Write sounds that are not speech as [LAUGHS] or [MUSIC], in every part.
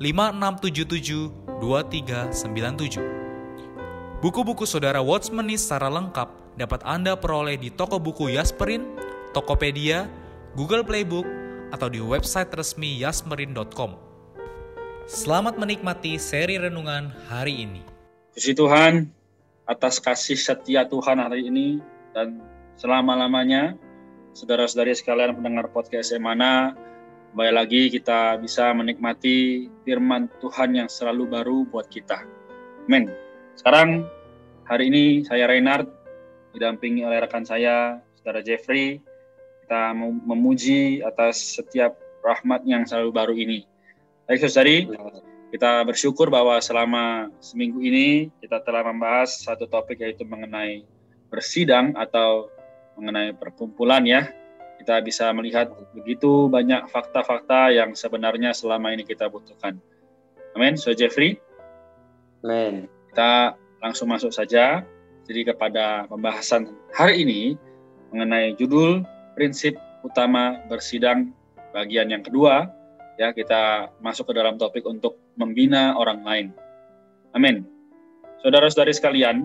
5677 2397. Buku-buku saudara Watchmeni secara lengkap dapat Anda peroleh di toko buku Yasmerin, Tokopedia, Google Playbook, atau di website resmi yasmerin.com. Selamat menikmati seri renungan hari ini. Puji Tuhan atas kasih setia Tuhan hari ini dan selama-lamanya saudara-saudari sekalian pendengar podcast Emana Kembali lagi kita bisa menikmati firman Tuhan yang selalu baru buat kita. Amin. Sekarang hari ini saya Reinhard didampingi oleh rekan saya Saudara Jeffrey. Kita memuji atas setiap rahmat yang selalu baru ini. Baik saudari, kita bersyukur bahwa selama seminggu ini kita telah membahas satu topik yaitu mengenai bersidang atau mengenai perkumpulan ya kita bisa melihat begitu banyak fakta-fakta yang sebenarnya selama ini kita butuhkan. Amin. So Jeffrey. Amin. Kita langsung masuk saja. Jadi kepada pembahasan hari ini mengenai judul prinsip utama bersidang bagian yang kedua. Ya, kita masuk ke dalam topik untuk membina orang lain. Amin. Saudara-saudari sekalian,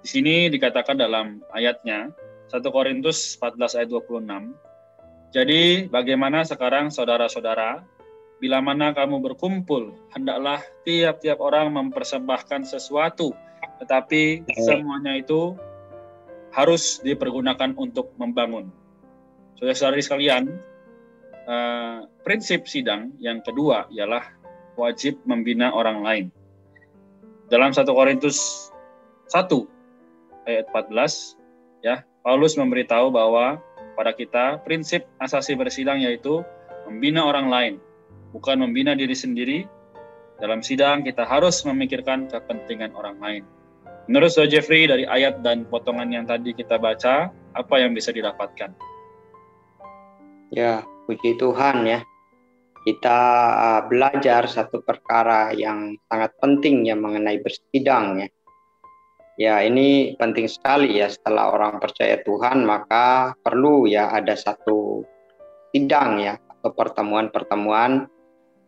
di sini dikatakan dalam ayatnya 1 Korintus 14 ayat 26. Jadi bagaimana sekarang saudara-saudara, bila mana kamu berkumpul, hendaklah tiap-tiap orang mempersembahkan sesuatu, tetapi semuanya itu harus dipergunakan untuk membangun. Saudara-saudari sekalian, uh, prinsip sidang yang kedua ialah wajib membina orang lain. Dalam 1 Korintus 1 ayat 14 ya Paulus memberitahu bahwa pada kita prinsip asasi bersidang yaitu membina orang lain, bukan membina diri sendiri. Dalam sidang kita harus memikirkan kepentingan orang lain. Menurut Sir Jeffrey dari ayat dan potongan yang tadi kita baca, apa yang bisa didapatkan? Ya, puji Tuhan ya. Kita uh, belajar satu perkara yang sangat penting ya mengenai bersidang ya Ya, ini penting sekali ya setelah orang percaya Tuhan maka perlu ya ada satu sidang ya atau pertemuan-pertemuan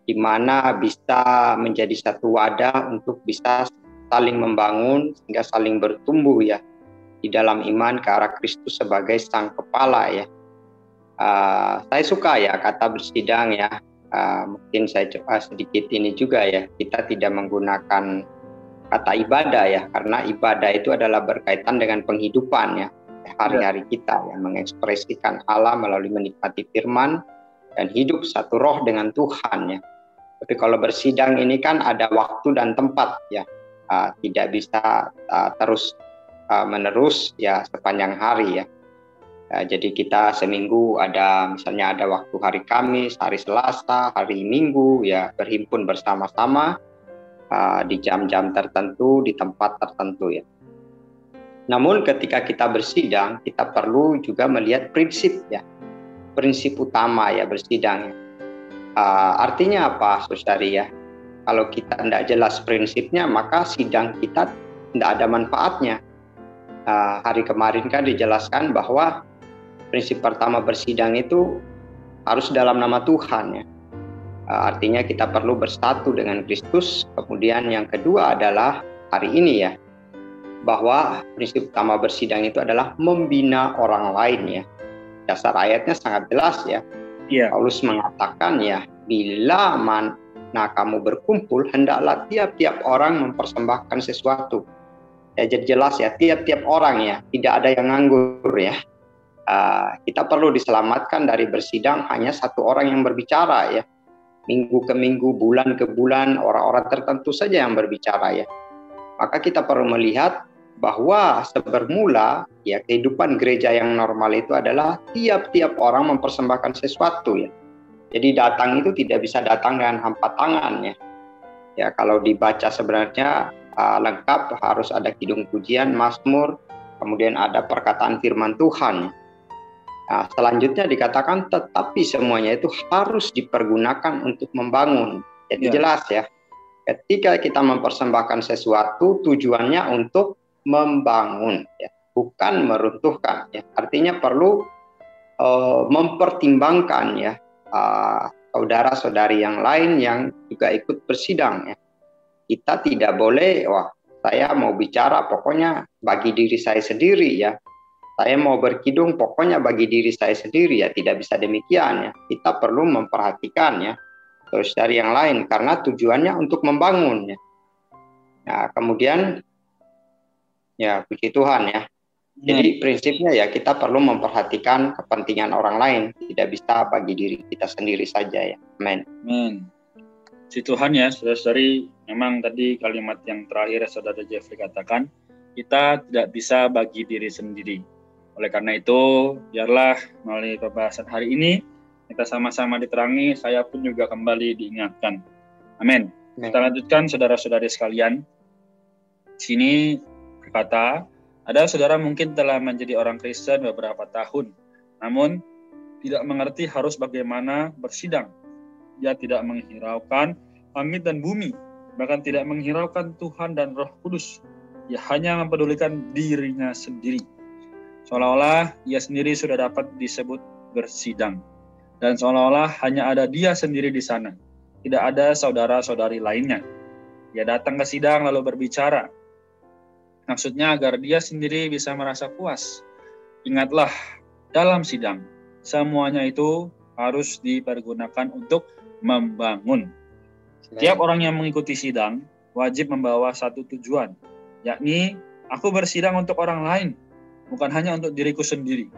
di mana bisa menjadi satu wadah untuk bisa saling membangun sehingga saling bertumbuh ya di dalam iman ke arah Kristus sebagai sang kepala ya. Uh, saya suka ya kata bersidang ya. Uh, mungkin saya coba sedikit ini juga ya kita tidak menggunakan kata ibadah ya karena ibadah itu adalah berkaitan dengan penghidupan ya hari-hari kita yang mengekspresikan Allah melalui menikmati firman dan hidup satu roh dengan Tuhan ya. Tapi kalau bersidang ini kan ada waktu dan tempat ya. Uh, tidak bisa uh, terus uh, menerus ya sepanjang hari ya. Uh, jadi kita seminggu ada misalnya ada waktu hari Kamis, hari Selasa, hari Minggu ya berhimpun bersama-sama uh, di jam-jam tertentu, di tempat tertentu ya. Namun ketika kita bersidang, kita perlu juga melihat prinsip ya, prinsip utama ya bersidang. Uh, artinya apa, saudari ya? Kalau kita tidak jelas prinsipnya, maka sidang kita tidak ada manfaatnya. Uh, hari kemarin kan dijelaskan bahwa prinsip pertama bersidang itu harus dalam nama Tuhan ya. Eh, artinya kita perlu bersatu dengan Kristus. Kemudian yang kedua adalah hari ini ya, bahwa prinsip utama bersidang itu adalah membina orang lain ya. Dasar ayatnya sangat jelas ya. Yeah. Paulus mengatakan ya, bila man mana kamu berkumpul, hendaklah tiap-tiap orang mempersembahkan sesuatu. Ya, jadi jelas ya, tiap-tiap orang ya, tidak ada yang nganggur ya. Uh, kita perlu diselamatkan dari bersidang hanya satu orang yang berbicara ya. Minggu ke minggu, bulan ke bulan, orang-orang tertentu saja yang berbicara ya. Maka kita perlu melihat bahwa sebermula ya kehidupan gereja yang normal itu adalah tiap-tiap orang mempersembahkan sesuatu ya. Jadi datang itu tidak bisa datang dengan hampa tangan ya. Ya kalau dibaca sebenarnya uh, lengkap harus ada kidung pujian, mazmur, kemudian ada perkataan firman Tuhan. Nah, selanjutnya dikatakan tetapi semuanya itu harus dipergunakan untuk membangun. Jadi ya. jelas ya. Ketika kita mempersembahkan sesuatu tujuannya untuk membangun ya, bukan meruntuhkan ya. Artinya perlu uh, mempertimbangkan ya uh, saudara-saudari yang lain yang juga ikut bersidang ya. Kita tidak boleh wah saya mau bicara pokoknya bagi diri saya sendiri ya. Saya mau berkidung pokoknya bagi diri saya sendiri ya tidak bisa demikian ya. Kita perlu memperhatikan ya terus dari yang lain karena tujuannya untuk membangun ya. Nah, kemudian ya puji Tuhan ya jadi prinsipnya ya kita perlu memperhatikan kepentingan orang lain, tidak bisa bagi diri kita sendiri saja ya. Amin. Amin. Si Tuhan ya, saudara-saudari, memang tadi kalimat yang terakhir saudara Jeffrey katakan, kita tidak bisa bagi diri sendiri. Oleh karena itu, biarlah melalui pembahasan hari ini, kita sama-sama diterangi, saya pun juga kembali diingatkan. Amin. Kita lanjutkan saudara-saudari sekalian. Sini berkata, ada saudara mungkin telah menjadi orang Kristen beberapa tahun, namun tidak mengerti harus bagaimana bersidang. Dia tidak menghiraukan langit dan bumi, bahkan tidak menghiraukan Tuhan dan Roh Kudus. Ia hanya mempedulikan dirinya sendiri. Seolah-olah ia sendiri sudah dapat disebut bersidang. Dan seolah-olah hanya ada dia sendiri di sana. Tidak ada saudara-saudari lainnya. Ia datang ke sidang lalu berbicara, Maksudnya agar dia sendiri bisa merasa puas. Ingatlah, dalam sidang, semuanya itu harus dipergunakan untuk membangun. Setiap orang yang mengikuti sidang wajib membawa satu tujuan, yakni aku bersidang untuk orang lain, bukan hanya untuk diriku sendiri.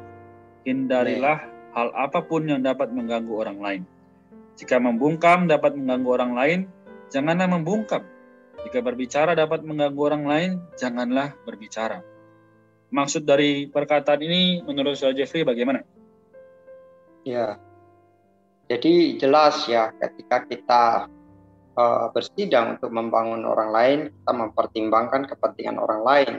Hindarilah hal apa pun yang dapat mengganggu orang lain. Jika membungkam dapat mengganggu orang lain, janganlah membungkam, jika berbicara dapat mengganggu orang lain, janganlah berbicara. Maksud dari perkataan ini menurut Saudara Jeffrey bagaimana? Ya, jadi jelas ya ketika kita uh, bersidang untuk membangun orang lain, kita mempertimbangkan kepentingan orang lain.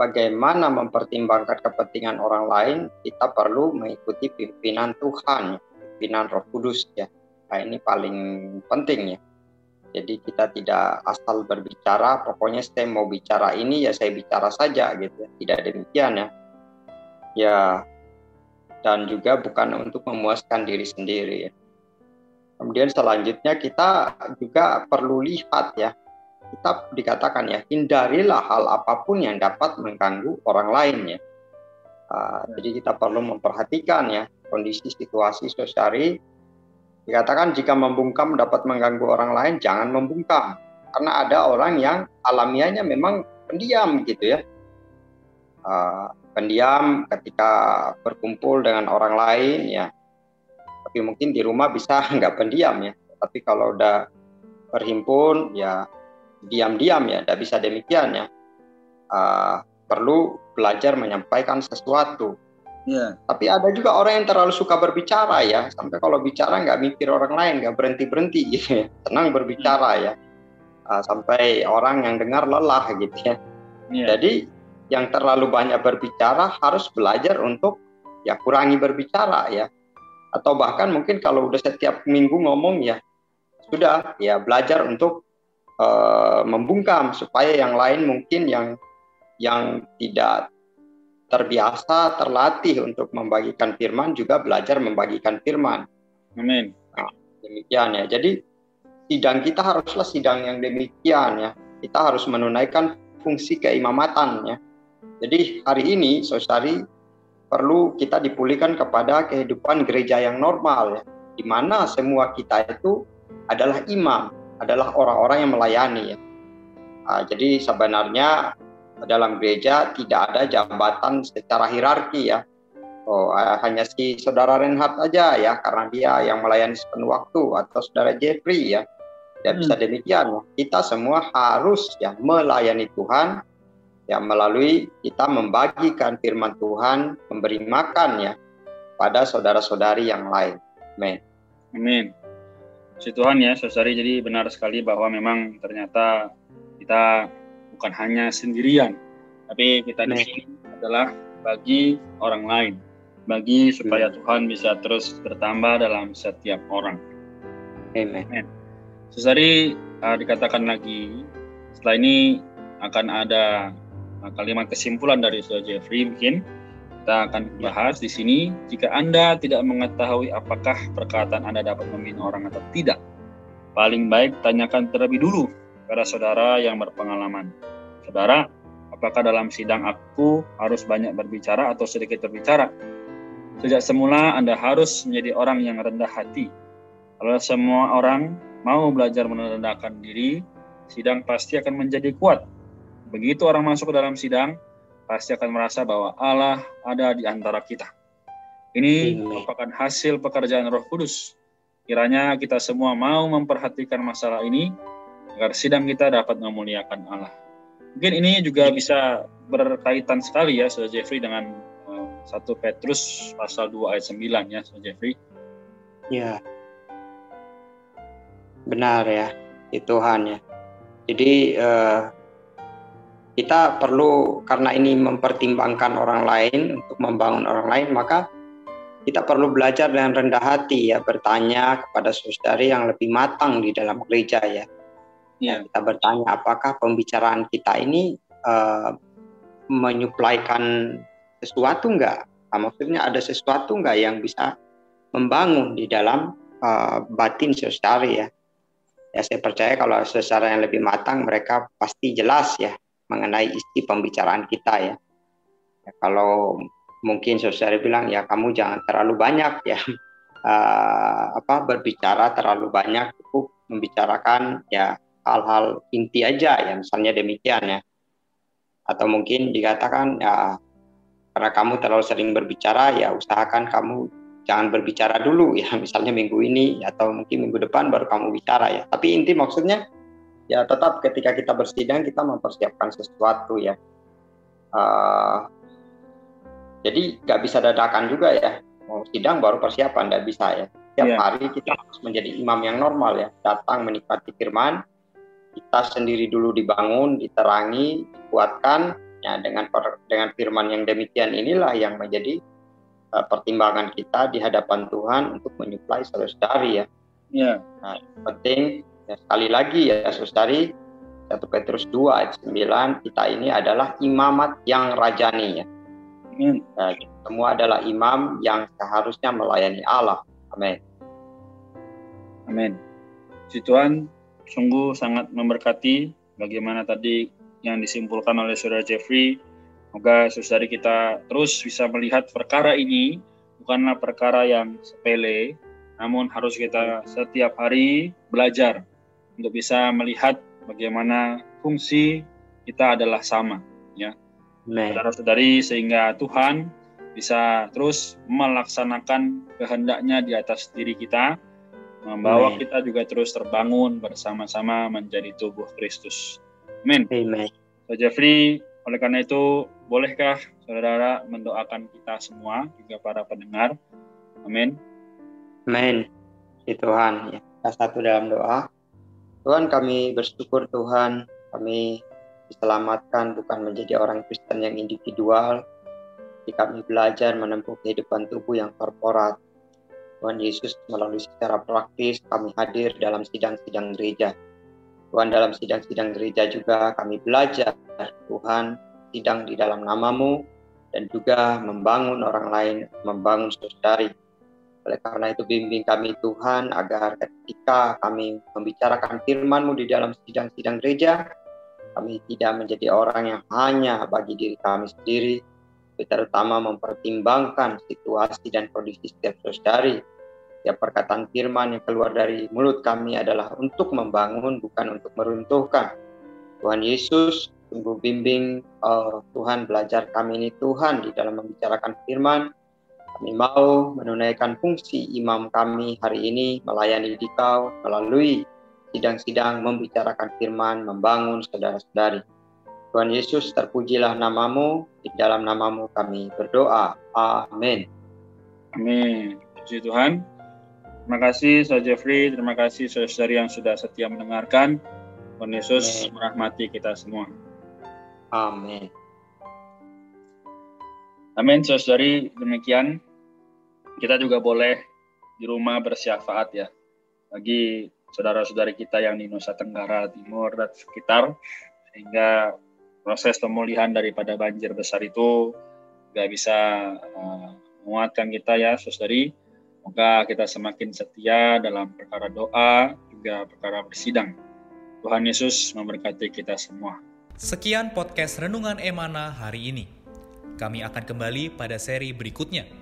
Bagaimana mempertimbangkan kepentingan orang lain, kita perlu mengikuti pimpinan Tuhan, pimpinan Roh Kudus ya. Nah, ini paling penting ya. Jadi kita tidak asal berbicara, pokoknya saya mau bicara ini ya saya bicara saja gitu ya. Tidak demikian ya. Ya dan juga bukan untuk memuaskan diri sendiri ya. Kemudian selanjutnya kita juga perlu lihat ya. Kita dikatakan ya, hindarilah hal apa pun yang dapat mengganggu orang lain ya. Uh, jadi kita perlu memperhatikan ya kondisi situasi sosial Dikatakan jika membungkam dapat mengganggu orang lain, jangan membungkam. Karena ada orang yang alamiahnya memang pendiam gitu ya. Uh, pendiam ketika berkumpul dengan orang lain ya. Tapi mungkin di rumah bisa [LAUGHS] nggak pendiam ya. Tapi kalau udah berhimpun ya diam-diam ya, tidak bisa demikian ya. Uh, perlu belajar menyampaikan sesuatu Yeah. Tapi ada juga orang yang terlalu suka berbicara ya, sampai kalau bicara nggak mikir orang lain, nggak berhenti berhenti gitu ya, tenang berbicara ya, uh, sampai orang yang dengar lelah gitu ya. Yeah. Jadi yang terlalu banyak berbicara harus belajar untuk ya kurangi berbicara ya, atau bahkan mungkin kalau udah setiap minggu ngomong ya sudah ya belajar untuk uh, membungkam supaya yang lain mungkin yang yang tidak terbiasa, terlatih untuk membagikan firman, juga belajar membagikan firman. Amin. Nah, demikian ya. Jadi sidang kita haruslah sidang yang demikian ya. Kita harus menunaikan fungsi keimamatan ya. Jadi hari ini, saudari, perlu kita dipulihkan kepada kehidupan gereja yang normal ya, di mana semua kita itu adalah imam, adalah orang-orang yang melayani. Ya. Uh, jadi sebenarnya dalam gereja tidak ada jabatan secara hierarki ya. Oh, uh, hanya si saudara Renhat aja ya, karena dia yang melayani sepenuh waktu atau saudara Jeffrey ya. Tidak hmm. bisa demikian. Kita semua harus ya melayani Tuhan ya melalui kita membagikan firman Tuhan, memberi makan ya pada saudara-saudari yang lain. Amin. Amin. Si Tuhan ya, saudari jadi benar sekali bahwa memang ternyata kita bukan hanya sendirian, tapi kita di sini adalah bagi orang lain, bagi supaya Tuhan bisa terus bertambah dalam setiap orang. Amin. Saudari uh, dikatakan lagi setelah ini akan ada uh, kalimat kesimpulan dari Saudara Jeffrey mungkin kita akan bahas di sini, jika Anda tidak mengetahui apakah perkataan Anda dapat membina orang atau tidak, paling baik tanyakan terlebih dulu kepada saudara yang berpengalaman. Saudara, apakah dalam sidang aku harus banyak berbicara atau sedikit berbicara? Sejak semula Anda harus menjadi orang yang rendah hati. Kalau semua orang mau belajar merendahkan diri, sidang pasti akan menjadi kuat. Begitu orang masuk ke dalam sidang, pasti akan merasa bahwa Allah ada di antara kita. Ini merupakan hasil pekerjaan Roh Kudus. Kiranya kita semua mau memperhatikan masalah ini agar sidang kita dapat memuliakan Allah. Mungkin ini juga bisa berkaitan sekali ya, Saudara Jeffrey dengan uh, eh, 1 Petrus pasal 2 ayat 9 ya, Saudara Jeffrey. Ya. Benar ya, itu Tuhan ya. Jadi uh, kita perlu karena ini mempertimbangkan orang lain untuk membangun orang lain maka kita perlu belajar dengan rendah hati ya bertanya kepada saudari yang lebih matang di dalam gereja ya. Ya. Kita bertanya apakah pembicaraan kita ini uh, menyuplaikan sesuatu enggak? Nah, maksudnya ada sesuatu enggak yang bisa membangun di dalam uh, batin saudari ya. Ya saya percaya kalau secara yang lebih matang mereka pasti jelas ya mengenai isi pembicaraan kita ya. ya kalau mungkin saudara bilang ya kamu jangan terlalu banyak ya. Uh, [LAUGHS] apa berbicara terlalu banyak cukup membicarakan ya hal-hal inti aja ya misalnya demikian ya. Atau mungkin dikatakan ya karena kamu terlalu sering berbicara ya usahakan kamu jangan berbicara dulu ya. [LAUGHS] Misalnya minggu ini atau mungkin minggu depan baru kamu bicara ya. Tapi inti maksudnya ya tetap ketika kita bersidang kita mempersiapkan sesuatu ya uh, jadi nggak bisa dadakan juga ya mau sidang baru persiapan nggak bisa ya setiap yeah. hari kita harus menjadi imam yang normal ya datang menikmati firman kita sendiri dulu dibangun diterangi dikuatkan ya dengan dengan firman yang demikian inilah yang menjadi uh, pertimbangan kita di hadapan Tuhan untuk menyuplai saudara-saudari ya. Yeah. Nah, penting Ya, sekali lagi ya saudari 1 Petrus 2 ayat 9 kita ini adalah imamat yang rajani ya. Amin. Ya, semua adalah imam yang seharusnya melayani Allah. Amin. Amin. Si Tuhan sungguh sangat memberkati bagaimana tadi yang disimpulkan oleh Saudara Jeffrey. Semoga saudari kita terus bisa melihat perkara ini bukanlah perkara yang sepele, namun harus kita setiap hari belajar untuk bisa melihat bagaimana fungsi kita adalah sama ya saudara-saudari sehingga Tuhan bisa terus melaksanakan kehendaknya di atas diri kita membawa Amen. kita juga terus terbangun bersama-sama menjadi tubuh Kristus. Amin. Amen. So, Jeffrey, oleh karena itu, bolehkah saudara mendoakan kita semua, juga para pendengar? Amin. Amin. Tuhan, ya. Kita satu dalam doa. Tuhan kami bersyukur Tuhan kami diselamatkan bukan menjadi orang Kristen yang individual, tapi kami belajar menempuh kehidupan tubuh yang korporat. Tuhan Yesus melalui secara praktis kami hadir dalam sidang-sidang gereja. Tuhan dalam sidang-sidang gereja juga kami belajar Tuhan sidang di dalam namamu dan juga membangun orang lain, membangun saudari oleh karena itu bimbing kami Tuhan agar ketika kami membicarakan firman-Mu di dalam sidang-sidang gereja, kami tidak menjadi orang yang hanya bagi diri kami sendiri, terutama mempertimbangkan situasi dan kondisi setiap saudari, setiap perkataan firman yang keluar dari mulut kami adalah untuk membangun, bukan untuk meruntuhkan. Tuhan Yesus, tunggu bimbing uh, Tuhan belajar kami ini Tuhan di dalam membicarakan firman. Kami mau menunaikan fungsi imam kami hari ini melayani dikau melalui sidang-sidang membicarakan firman, membangun saudara-saudari. Tuhan Yesus, terpujilah namamu, di dalam namamu kami berdoa. Amin. Amin. Puji Tuhan. Terima kasih Saudara Jeffrey, terima kasih saudari yang sudah setia mendengarkan. Tuhan Yesus Amen. merahmati kita semua. Amin. Amin, saudari demikian. Kita juga boleh di rumah bersyafaat ya. Bagi saudara-saudari kita yang di Nusa Tenggara Timur dan sekitar. Sehingga proses pemulihan daripada banjir besar itu gak bisa uh, menguatkan kita ya, saudari Semoga kita semakin setia dalam perkara doa, juga perkara bersidang. Tuhan Yesus memberkati kita semua. Sekian podcast Renungan Emana hari ini. Kami akan kembali pada seri berikutnya.